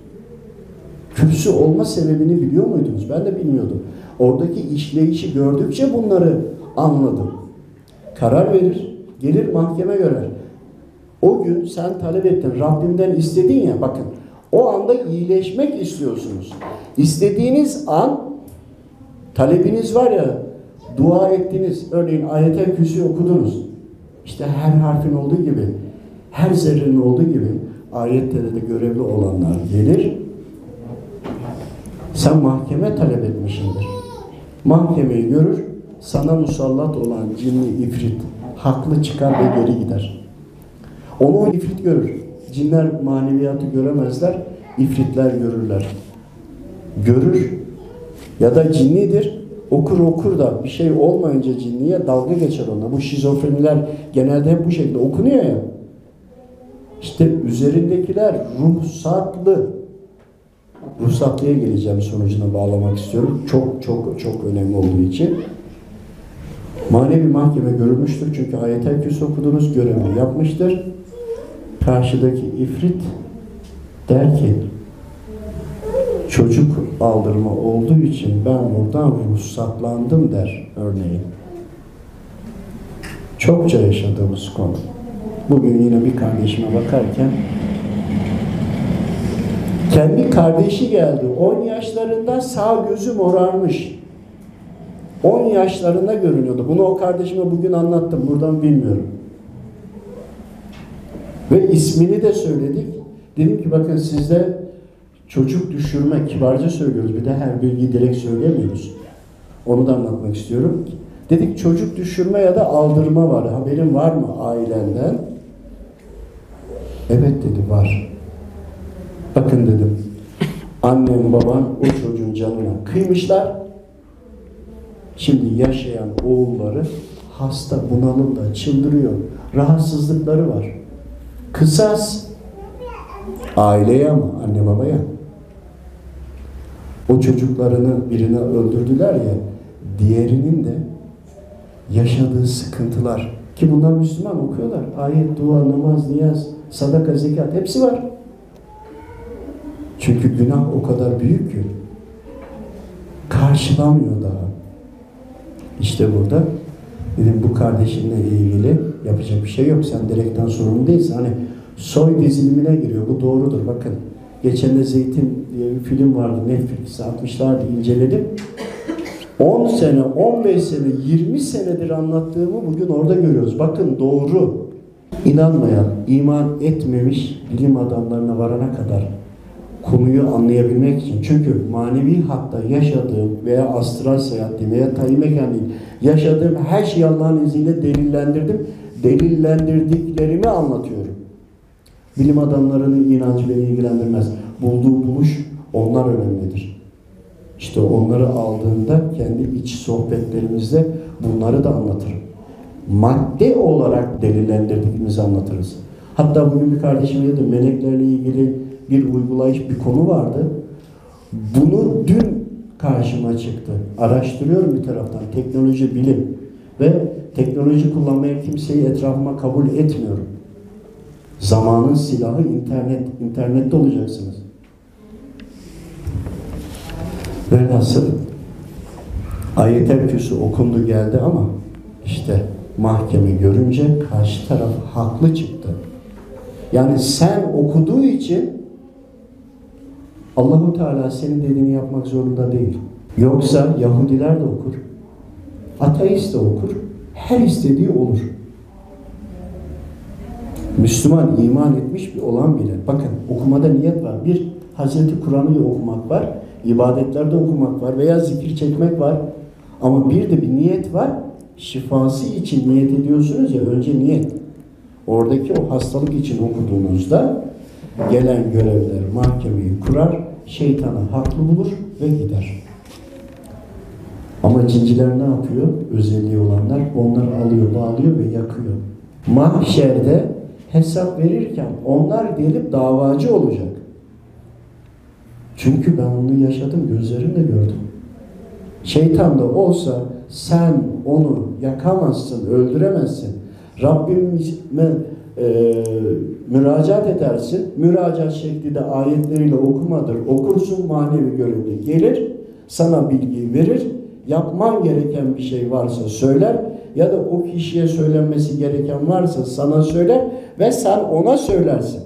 Kürsü olma sebebini biliyor muydunuz? Ben de bilmiyordum. Oradaki işleyişi gördükçe bunları anladım. Karar verir, gelir mahkeme görer. O gün sen talep ettin, Rabbimden istedin ya bakın. O anda iyileşmek istiyorsunuz. İstediğiniz an talebiniz var ya dua ettiniz. Örneğin ayet-el kürsü okudunuz. İşte her harfin olduğu gibi, her zerrenin olduğu gibi ayetlerde de görevli olanlar gelir. Sen mahkeme talep etmişsindir. Mahkemeyi görür, sana musallat olan cinli ifrit haklı çıkar ve geri gider. Onu o ifrit görür. cinler maneviyatı göremezler, ifritler görürler. Görür ya da cinnidir, okur okur da bir şey olmayınca cinniye dalga geçer ona. Bu şizofreniler genelde hep bu şekilde okunuyor ya. İşte üzerindekiler ruhsatlı. Ruhsatlıya geleceğim sonucuna bağlamak istiyorum. Çok çok çok önemli olduğu için. Manevi mahkeme görülmüştür çünkü ayet-el kürsü okudunuz, görevini yapmıştır. Karşıdaki ifrit der ki çocuk aldırma olduğu için ben buradan ruhsatlandım der örneğin. Çokça yaşadığımız konu. Bugün yine bir kardeşime bakarken kendi kardeşi geldi. 10 yaşlarında sağ gözü morarmış. 10 yaşlarında görünüyordu. Bunu o kardeşime bugün anlattım. Buradan bilmiyorum. Ve ismini de söyledik. Dedim ki bakın sizde çocuk düşürme kibarca söylüyoruz. Bir de her bilgiyi direkt söylemiyoruz. Onu da anlatmak istiyorum. Dedik çocuk düşürme ya da aldırma var. Haberin var mı ailenden? Evet dedi var. Bakın dedim. Annem baban o çocuğun canına kıymışlar. Şimdi yaşayan oğulları hasta bunalımda çıldırıyor. Rahatsızlıkları var. Kısas aileye ama anne babaya. O çocuklarını birine öldürdüler ya diğerinin de yaşadığı sıkıntılar ki bunlar Müslüman okuyorlar. Ayet, dua, namaz, niyaz, sadaka, zekat hepsi var. Çünkü günah o kadar büyük ki karşılamıyor daha. İşte burada dedim bu kardeşinle ilgili yapacak bir şey yok. Sen direkten sorumlu değilsin. Hani soy dizilimine giriyor. Bu doğrudur. Bakın geçen de Zeytin diye bir film vardı. Netflix'e atmışlardı. inceledim. 10 sene, 15 sene, 20 senedir anlattığımı bugün orada görüyoruz. Bakın doğru. İnanmayan, iman etmemiş bilim adamlarına varana kadar konuyu anlayabilmek için. Çünkü manevi hatta yaşadığım veya astral seyahat veya tayin mekan değil, yaşadığım her şeyi Allah'ın izniyle delillendirdim. Delillendirdiklerimi anlatıyorum. Bilim adamlarının inancı beni ilgilendirmez. Bulduğu buluş onlar önemlidir. İşte onları aldığında kendi iç sohbetlerimizde bunları da anlatırım. Madde olarak delillendirdiğimizi anlatırız. Hatta bugün bir kardeşime dedim meleklerle ilgili bir uygulayış bir konu vardı. Bunu dün karşıma çıktı. Araştırıyorum bir taraftan teknoloji, bilim ve teknoloji kullanmaya kimseyi etrafıma kabul etmiyorum. Zamanın silahı internet. İnternette olacaksınız. Velhasıl ayet-el kürsü okundu geldi ama işte mahkeme görünce karşı taraf haklı çıktı. Yani sen okuduğu için Allahu Teala senin dediğini yapmak zorunda değil. Yoksa Yahudiler de okur. Ateist de okur. Her istediği olur. Müslüman iman etmiş bir olan bile. Bakın okumada niyet var. Bir Hazreti Kur'an'ı okumak var. İbadetlerde okumak var veya zikir çekmek var. Ama bir de bir niyet var. Şifası için niyet ediyorsunuz ya önce niyet. Oradaki o hastalık için okuduğunuzda gelen görevler mahkemeyi kurar, şeytanı haklı bulur ve gider. Ama cinciler ne yapıyor? Özelliği olanlar onları alıyor, bağlıyor ve yakıyor. Mahşerde hesap verirken onlar gelip davacı olacak. Çünkü ben onu yaşadım, gözlerimle gördüm. Şeytan da olsa sen onu yakamazsın, öldüremezsin. Rabbime e, müracaat edersin. Müracaat şekli de ayetleriyle okumadır. Okursun manevi görevli gelir, sana bilgi verir. Yapman gereken bir şey varsa söyler ya da o kişiye söylenmesi gereken varsa sana söyler ve sen ona söylersin.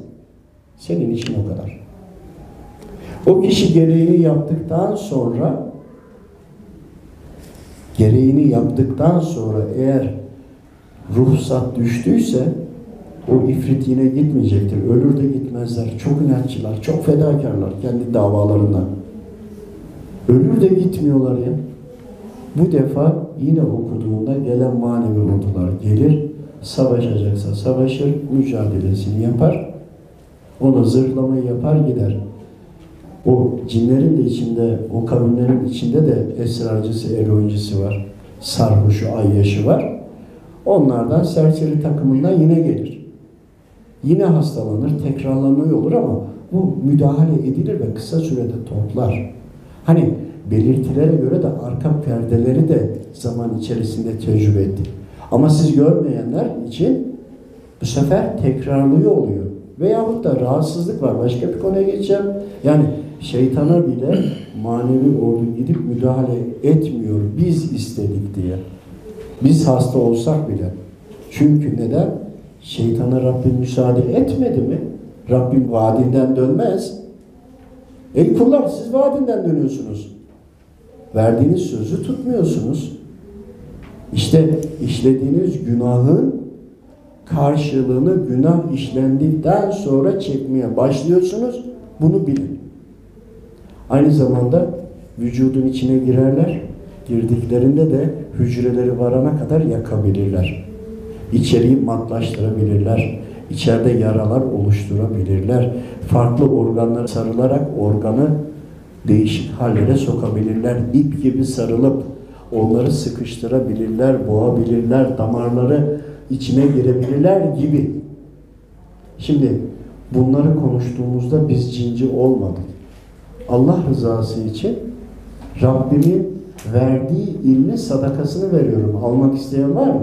Senin işin o kadar. O kişi gereğini yaptıktan sonra gereğini yaptıktan sonra eğer ruhsat düştüyse o ifrit yine gitmeyecektir. Ölür de gitmezler. Çok inatçılar, çok fedakarlar kendi davalarından. Ölür de gitmiyorlar ya. Bu defa yine okuduğunda gelen manevi ordular gelir, savaşacaksa savaşır, mücadelesini yapar. Ona zırhlamayı yapar gider. O cinlerin de içinde, o kavimlerin içinde de esrarcısı, eroincisi var. Sarhoşu, ayyaşı var. Onlardan serseri takımından yine gelir. Yine hastalanır, tekrarlanıyor olur ama bu müdahale edilir ve kısa sürede toplar. Hani belirtilere göre de arka perdeleri de zaman içerisinde tecrübe ettik. Ama siz görmeyenler için bu sefer tekrarlıyor oluyor. Veyahut da rahatsızlık var. Başka bir konuya geçeceğim. Yani şeytana bile manevi ordu gidip müdahale etmiyor. Biz istedik diye. Biz hasta olsak bile. Çünkü neden? Şeytana Rabbim müsaade etmedi mi? Rabbim vaadinden dönmez. Ey kullar siz vaadinden dönüyorsunuz. Verdiğiniz sözü tutmuyorsunuz. İşte işlediğiniz günahın karşılığını günah işlendikten sonra çekmeye başlıyorsunuz. Bunu bilin. Aynı zamanda vücudun içine girerler. Girdiklerinde de hücreleri varana kadar yakabilirler. İçeriği matlaştırabilirler. İçeride yaralar oluşturabilirler. Farklı organlara sarılarak organı değişik hallere sokabilirler. İp gibi sarılıp onları sıkıştırabilirler, boğabilirler, damarları içine girebilirler gibi. Şimdi bunları konuştuğumuzda biz cinci olmadık. Allah rızası için Rabbimin verdiği ilmi sadakasını veriyorum. Almak isteyen var mı?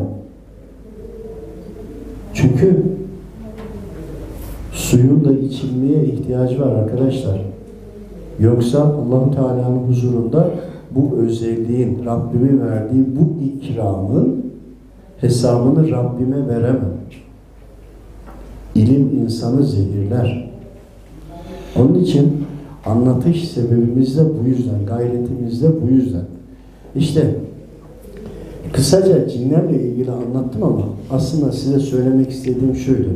Çünkü suyun da içilmeye ihtiyacı var arkadaşlar. Yoksa Allahu Teala'nın huzurunda bu özelliğin, Rabbimin verdiği bu ikramın hesabını Rabbime veremem. İlim insanı zehirler. Onun için anlatış sebebimiz de bu yüzden, gayretimiz de bu yüzden. İşte kısaca cinlerle ilgili anlattım ama aslında size söylemek istediğim şuydu.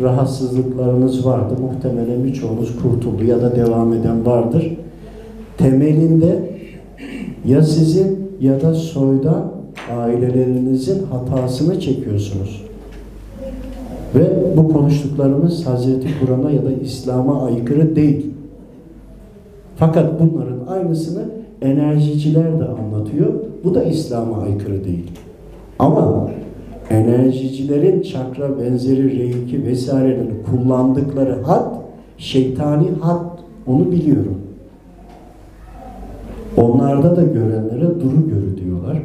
Rahatsızlıklarınız vardı. Muhtemelen birçoğunuz kurtuldu ya da devam eden vardır. Temelinde ya sizin ya da soydan ailelerinizin hatasını çekiyorsunuz. Ve bu konuştuklarımız Hazreti Kur'an'a ya da İslam'a aykırı değil. Fakat bunların aynısını enerjiciler de anlatıyor. Bu da İslam'a aykırı değil. Ama enerjicilerin çakra benzeri reiki vesairelerini kullandıkları hat şeytani hat onu biliyorum. Onlarda da görenlere duru görü diyorlar.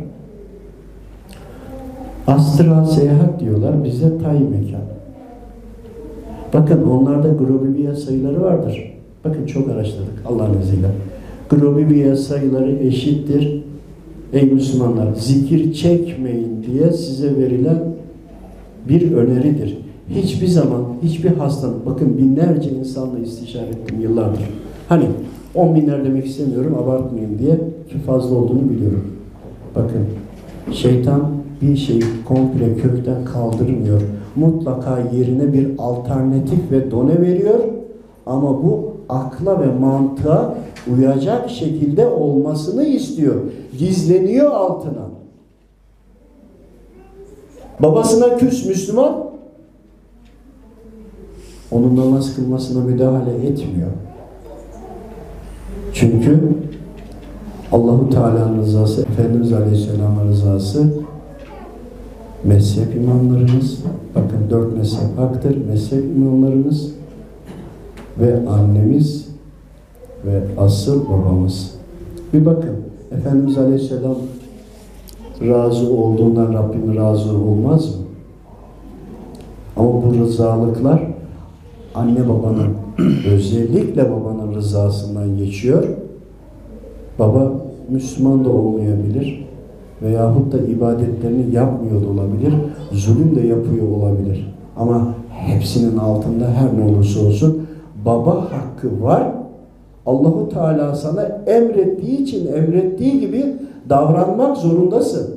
Astral seyahat diyorlar. Bizde tay mekan. Bakın onlarda Grobibiye sayıları vardır. Bakın çok araştırdık Allah'ın izniyle. Grobibiye sayıları eşittir. Ey Müslümanlar zikir çekmeyin diye size verilen bir öneridir. Hiçbir zaman hiçbir hastalık, bakın binlerce insanla istişare ettim yıllardır. Hani on binler demek istemiyorum abartmayayım diye ki fazla olduğunu biliyorum. Bakın şeytan bir şeyi komple kökten kaldırmıyor. Mutlaka yerine bir alternatif ve done veriyor. Ama bu akla ve mantığa uyacak şekilde olmasını istiyor. Gizleniyor altına. Babasına küs Müslüman onun namaz kılmasına müdahale etmiyor. Çünkü Allahu Teala'nın rızası, Efendimiz Aleyhisselam'ın rızası mezhep imamlarımız, bakın dört mezhep haktır, mezhep imamlarımız ve annemiz ve asıl babamız. Bir bakın, Efendimiz Aleyhisselam razı olduğundan Rabbim razı olmaz mı? Ama bu rızalıklar anne babanın, (clears throat) özellikle babanın rızasından geçiyor. Baba Müslüman da olmayabilir veyahut da ibadetlerini yapmıyor da olabilir, zulüm de yapıyor olabilir. Ama hepsinin altında her ne olursa olsun baba hakkı var. Allahu Teala sana emrettiği için emrettiği gibi davranmak zorundasın.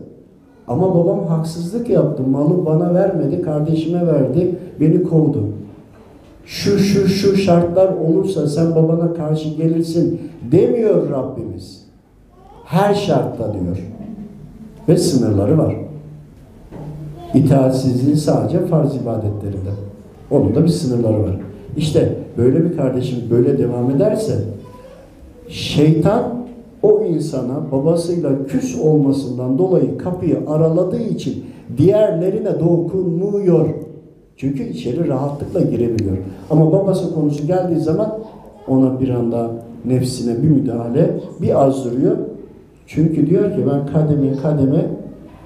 Ama babam haksızlık yaptı, malı bana vermedi, kardeşime verdi, beni kovdu. Şu şu şu şartlar olursa sen babana karşı gelirsin demiyor Rabbimiz. Her şartta diyor. Ve sınırları var. İtaatsizliği sadece farz ibadetlerinde. Onun da bir sınırları var. İşte böyle bir kardeşim böyle devam ederse şeytan o insana babasıyla küs olmasından dolayı kapıyı araladığı için diğerlerine dokunmuyor. Çünkü içeri rahatlıkla girebiliyor. Ama babası konusu geldiği zaman ona bir anda nefsine bir müdahale bir azdırıyor. Çünkü diyor ki ben kademe kademe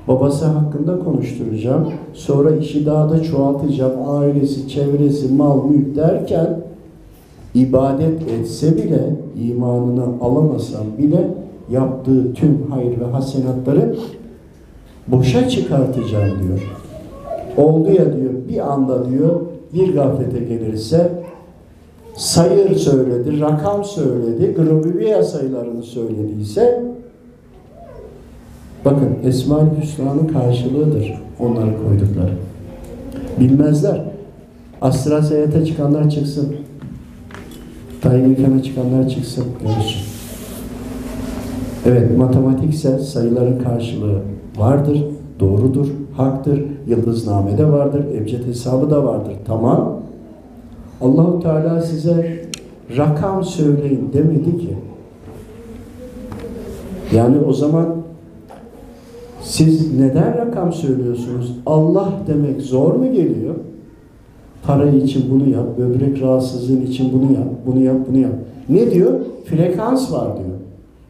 babası hakkında konuşturacağım. Sonra işi daha da çoğaltacağım. Ailesi, çevresi, mal, mülk derken ibadet etse bile, imanını alamasam bile yaptığı tüm hayır ve hasenatları boşa çıkartacağım diyor. Oldu ya diyor bir anda diyor bir gaflete gelirse sayır söyledi, rakam söyledi, Grobiviya sayılarını söylediyse bakın Esma-ül Hüsna'nın karşılığıdır onları koydukları. Bilmezler. Astra seyahate çıkanlar çıksın. Tayyip çıkanlar çıksın. Görsün. Evet matematiksel sayıların karşılığı vardır, doğrudur, haktır, yıldıznamede vardır, ebced hesabı da vardır. Tamam. Allahu Teala size rakam söyleyin demedi ki. Yani o zaman siz neden rakam söylüyorsunuz? Allah demek zor mu geliyor? Para için bunu yap, böbrek rahatsızlığın için bunu yap, bunu yap, bunu yap. Ne diyor? Frekans var diyor.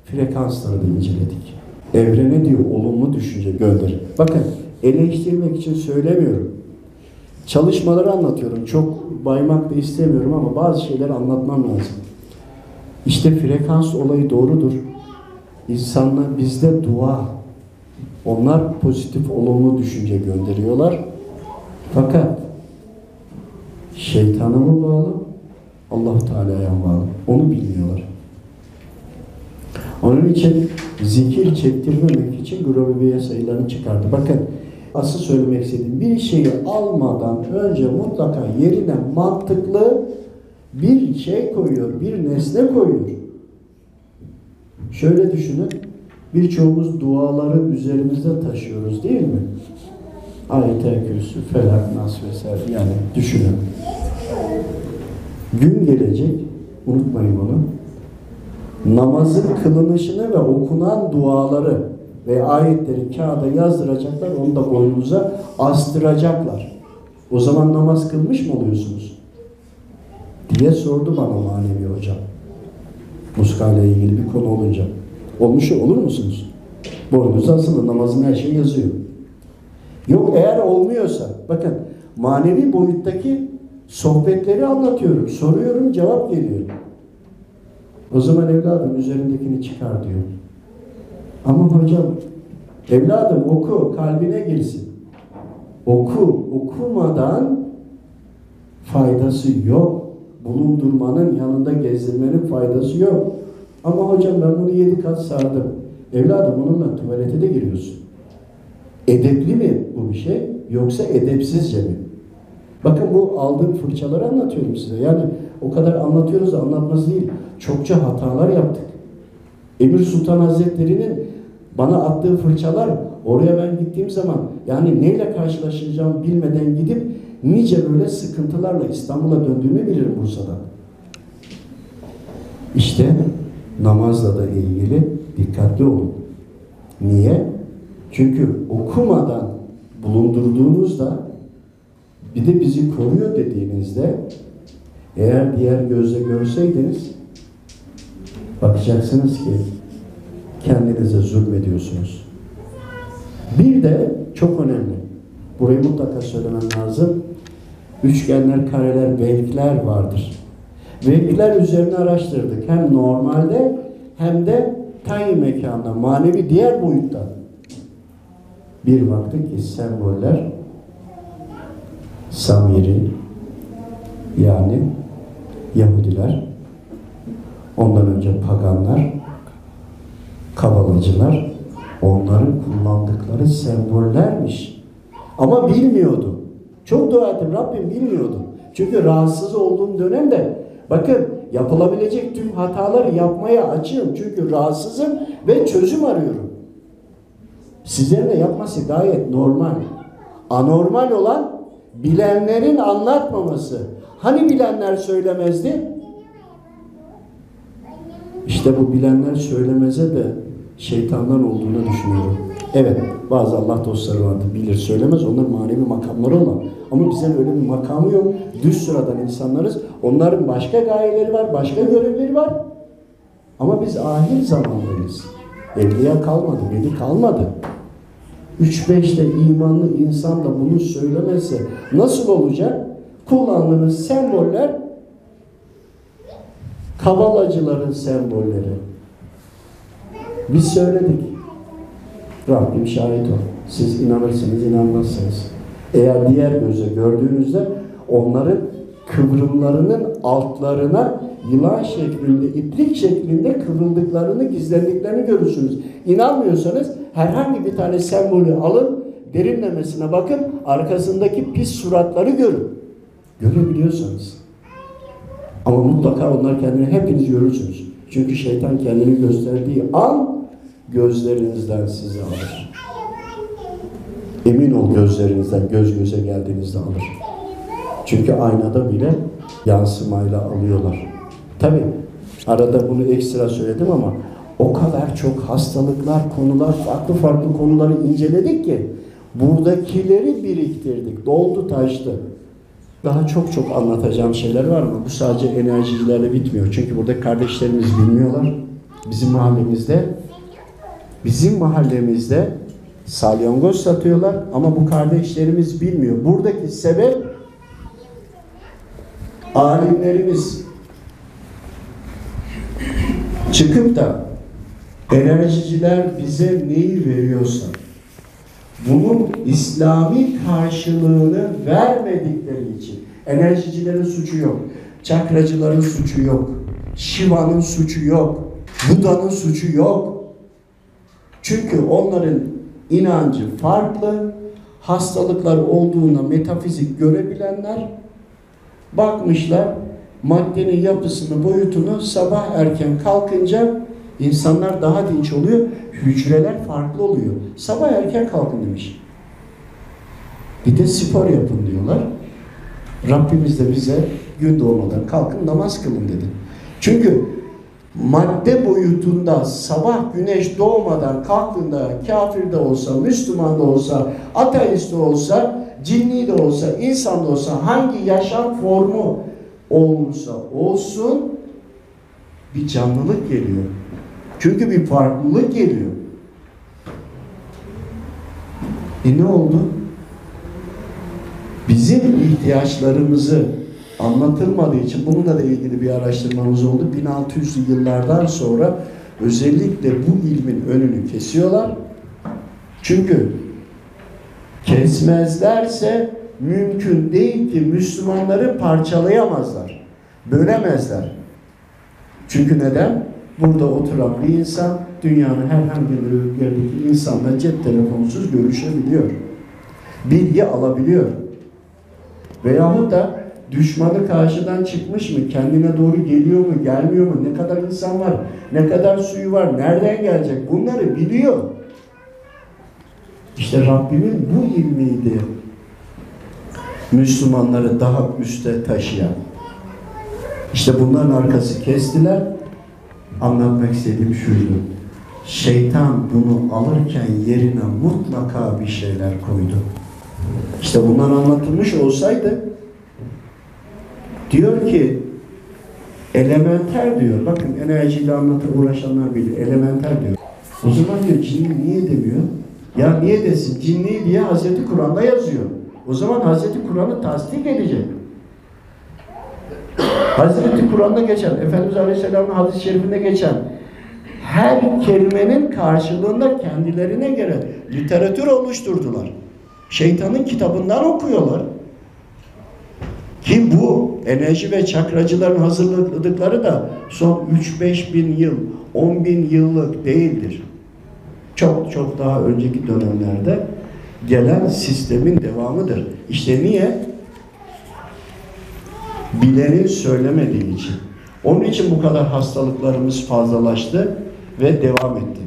Frekansları da inceledik. Evrene diyor olumlu düşünce gönder. Bakın eleştirmek için söylemiyorum. Çalışmaları anlatıyorum. Çok baymak da istemiyorum ama bazı şeyleri anlatmam lazım. İşte frekans olayı doğrudur. İnsanlar bizde dua. Onlar pozitif olumlu düşünce gönderiyorlar. Fakat şeytana mı bağlı? Allah Teala'ya bağlı. Onu bilmiyorlar. Onun için zikir çektirmemek için Grobiye sayılarını çıkardı. Bakın asıl söylemek istediğim bir şeyi almadan önce mutlaka yerine mantıklı bir şey koyuyor, bir nesne koyuyor. Şöyle düşünün, birçoğumuz duaları üzerimizde taşıyoruz değil mi? Ayet-i Kürsü, Felak, Nas vesaire yani düşünün. Gün gelecek, unutmayın bunu. Namazın kılınışını ve okunan duaları ve ayetleri kağıda yazdıracaklar, onu da boynunuza astıracaklar. O zaman namaz kılmış mı oluyorsunuz? Diye sordu bana manevi hocam. Muska ile ilgili bir konu olunca. Olmuş olur musunuz? Boynunuza asılı namazın her şeyi yazıyor. Yok eğer olmuyorsa, bakın manevi boyuttaki sohbetleri anlatıyorum, soruyorum, cevap geliyor. O zaman evladım üzerindekini çıkar diyor. Ama hocam evladım oku kalbine girsin. Oku okumadan faydası yok. Bulundurmanın yanında gezdirmenin faydası yok. Ama hocam ben bunu yedi kat sardım. Evladım onunla tuvalete de giriyorsun. Edepli mi bu bir şey yoksa edepsizce mi? Bakın bu aldığım fırçaları anlatıyorum size. Yani o kadar anlatıyoruz da anlatması değil. Çokça hatalar yaptık. Emir Sultan Hazretleri'nin bana attığı fırçalar oraya ben gittiğim zaman yani neyle karşılaşacağım bilmeden gidip nice böyle sıkıntılarla İstanbul'a döndüğümü bilirim Bursa'dan. İşte namazla da ilgili dikkatli olun. Niye? Çünkü okumadan bulundurduğunuzda bir de bizi koruyor dediğinizde eğer diğer gözle görseydiniz bakacaksınız ki kendinize zulmediyorsunuz. Bir de çok önemli. Burayı mutlaka söylemem lazım. Üçgenler, kareler, vevkler vardır. Vevkler üzerine araştırdık. Hem normalde hem de tayin mekanda, manevi diğer boyutta. Bir baktık ki semboller Samiri yani Yahudiler ondan önce paganlar kabalacılar onların kullandıkları sembollermiş. Ama bilmiyordu. Çok dua ettim Rabbim bilmiyordu. Çünkü rahatsız olduğum dönemde bakın yapılabilecek tüm hataları yapmaya açığım. Çünkü rahatsızım ve çözüm arıyorum. Sizlerin de yapması gayet normal. Anormal olan bilenlerin anlatmaması, Hani bilenler söylemezdi? İşte bu bilenler söylemeze de şeytandan olduğunu düşünüyorum. Evet, bazı Allah dostları vardır, bilir söylemez, onlar manevi makamları olan. Ama bizden öyle bir makamı yok. Düz sıradan insanlarız. Onların başka gayeleri var, başka görevleri var. Ama biz ahir zamandayız. Evliya kalmadı, veli kalmadı. 3-5'te imanlı insan da bunu söylemezse nasıl olacak? Kullandığınız semboller kabalacıların sembolleri. Biz söyledik. Rabbim şahit ol. Siz inanırsınız, inanmazsınız. Eğer diğer göze gördüğünüzde onların kıvrımlarının altlarına yılan şeklinde, iplik şeklinde kıvrıldıklarını, gizlendiklerini görürsünüz. İnanmıyorsanız herhangi bir tane sembolü alın, derinlemesine bakın, arkasındaki pis suratları görün. Görebiliyorsanız. Ama mutlaka onlar kendini hepiniz görürsünüz. Çünkü şeytan kendini gösterdiği an gözlerinizden sizi alır. Emin ol gözlerinizden göz göze geldiğinizde alır. Çünkü aynada bile yansımayla alıyorlar. Tabi arada bunu ekstra söyledim ama o kadar çok hastalıklar, konular, farklı farklı konuları inceledik ki buradakileri biriktirdik. Doldu taştı. Daha çok çok anlatacağım şeyler var ama bu sadece enerjicilerle bitmiyor. Çünkü burada kardeşlerimiz bilmiyorlar. Bizim mahallemizde bizim mahallemizde salyangoz satıyorlar ama bu kardeşlerimiz bilmiyor. Buradaki sebep alimlerimiz çıkıp da enerjiciler bize neyi veriyorsa bunun İslami karşılığını vermedikleri için enerjicilerin suçu yok. Çakracıların suçu yok. Şiva'nın suçu yok. Buda'nın suçu yok. Çünkü onların inancı farklı. Hastalıklar olduğuna metafizik görebilenler bakmışlar maddenin yapısını, boyutunu sabah erken kalkınca insanlar daha dinç oluyor. Hücreler farklı oluyor. Sabah erken kalkın demiş. Bir de spor yapın diyorlar. Rabbimiz de bize gün doğmadan kalkın namaz kılın dedi. Çünkü madde boyutunda sabah güneş doğmadan kalktığında kafir de olsa, Müslüman da olsa, ateist de olsa, cinni de olsa, insan da olsa hangi yaşam formu olursa olsun bir canlılık geliyor. Çünkü bir farklılık geliyor. E ne oldu? Bizim ihtiyaçlarımızı anlatılmadığı için bununla da ilgili bir araştırmamız oldu. 1600'lü yıllardan sonra özellikle bu ilmin önünü kesiyorlar. Çünkü kesmezlerse mümkün değil ki Müslümanları parçalayamazlar. Bölemezler. Çünkü neden? Burada oturan bir insan dünyanın herhangi bir yerdeki insanla cep telefonsuz görüşebiliyor. Bilgi alabiliyor. Veyahut da düşmanı karşıdan çıkmış mı, kendine doğru geliyor mu, gelmiyor mu, ne kadar insan var, ne kadar suyu var, nereden gelecek bunları biliyor. İşte Rabbimin bu ilmiydi Müslümanları daha üste taşıyan. İşte bunların arkası kestiler. Anlatmak istediğim şuydu. Şeytan bunu alırken yerine mutlaka bir şeyler koydu. İşte bunlar anlatılmış olsaydı diyor ki elementer diyor. Bakın enerjiyle anlatır uğraşanlar bilir. Elementer diyor. O zaman diyor cinni niye demiyor? Ya niye desin? Cinni diye Hazreti Kur'an'da yazıyor. O zaman Hazreti Kur'an'ı tasdik edecek. Hazreti Kur'an'da geçen, Efendimiz Aleyhisselam'ın hadis-i şerifinde geçen her kelimenin karşılığında kendilerine göre literatür oluşturdular. Şeytanın kitabından okuyorlar. Ki bu enerji ve çakracıların hazırladıkları da son 3-5 bin yıl, 10 bin yıllık değildir. Çok çok daha önceki dönemlerde gelen sistemin devamıdır. İşte niye? Bilenin söylemediği için. Onun için bu kadar hastalıklarımız fazlalaştı ve devam etti.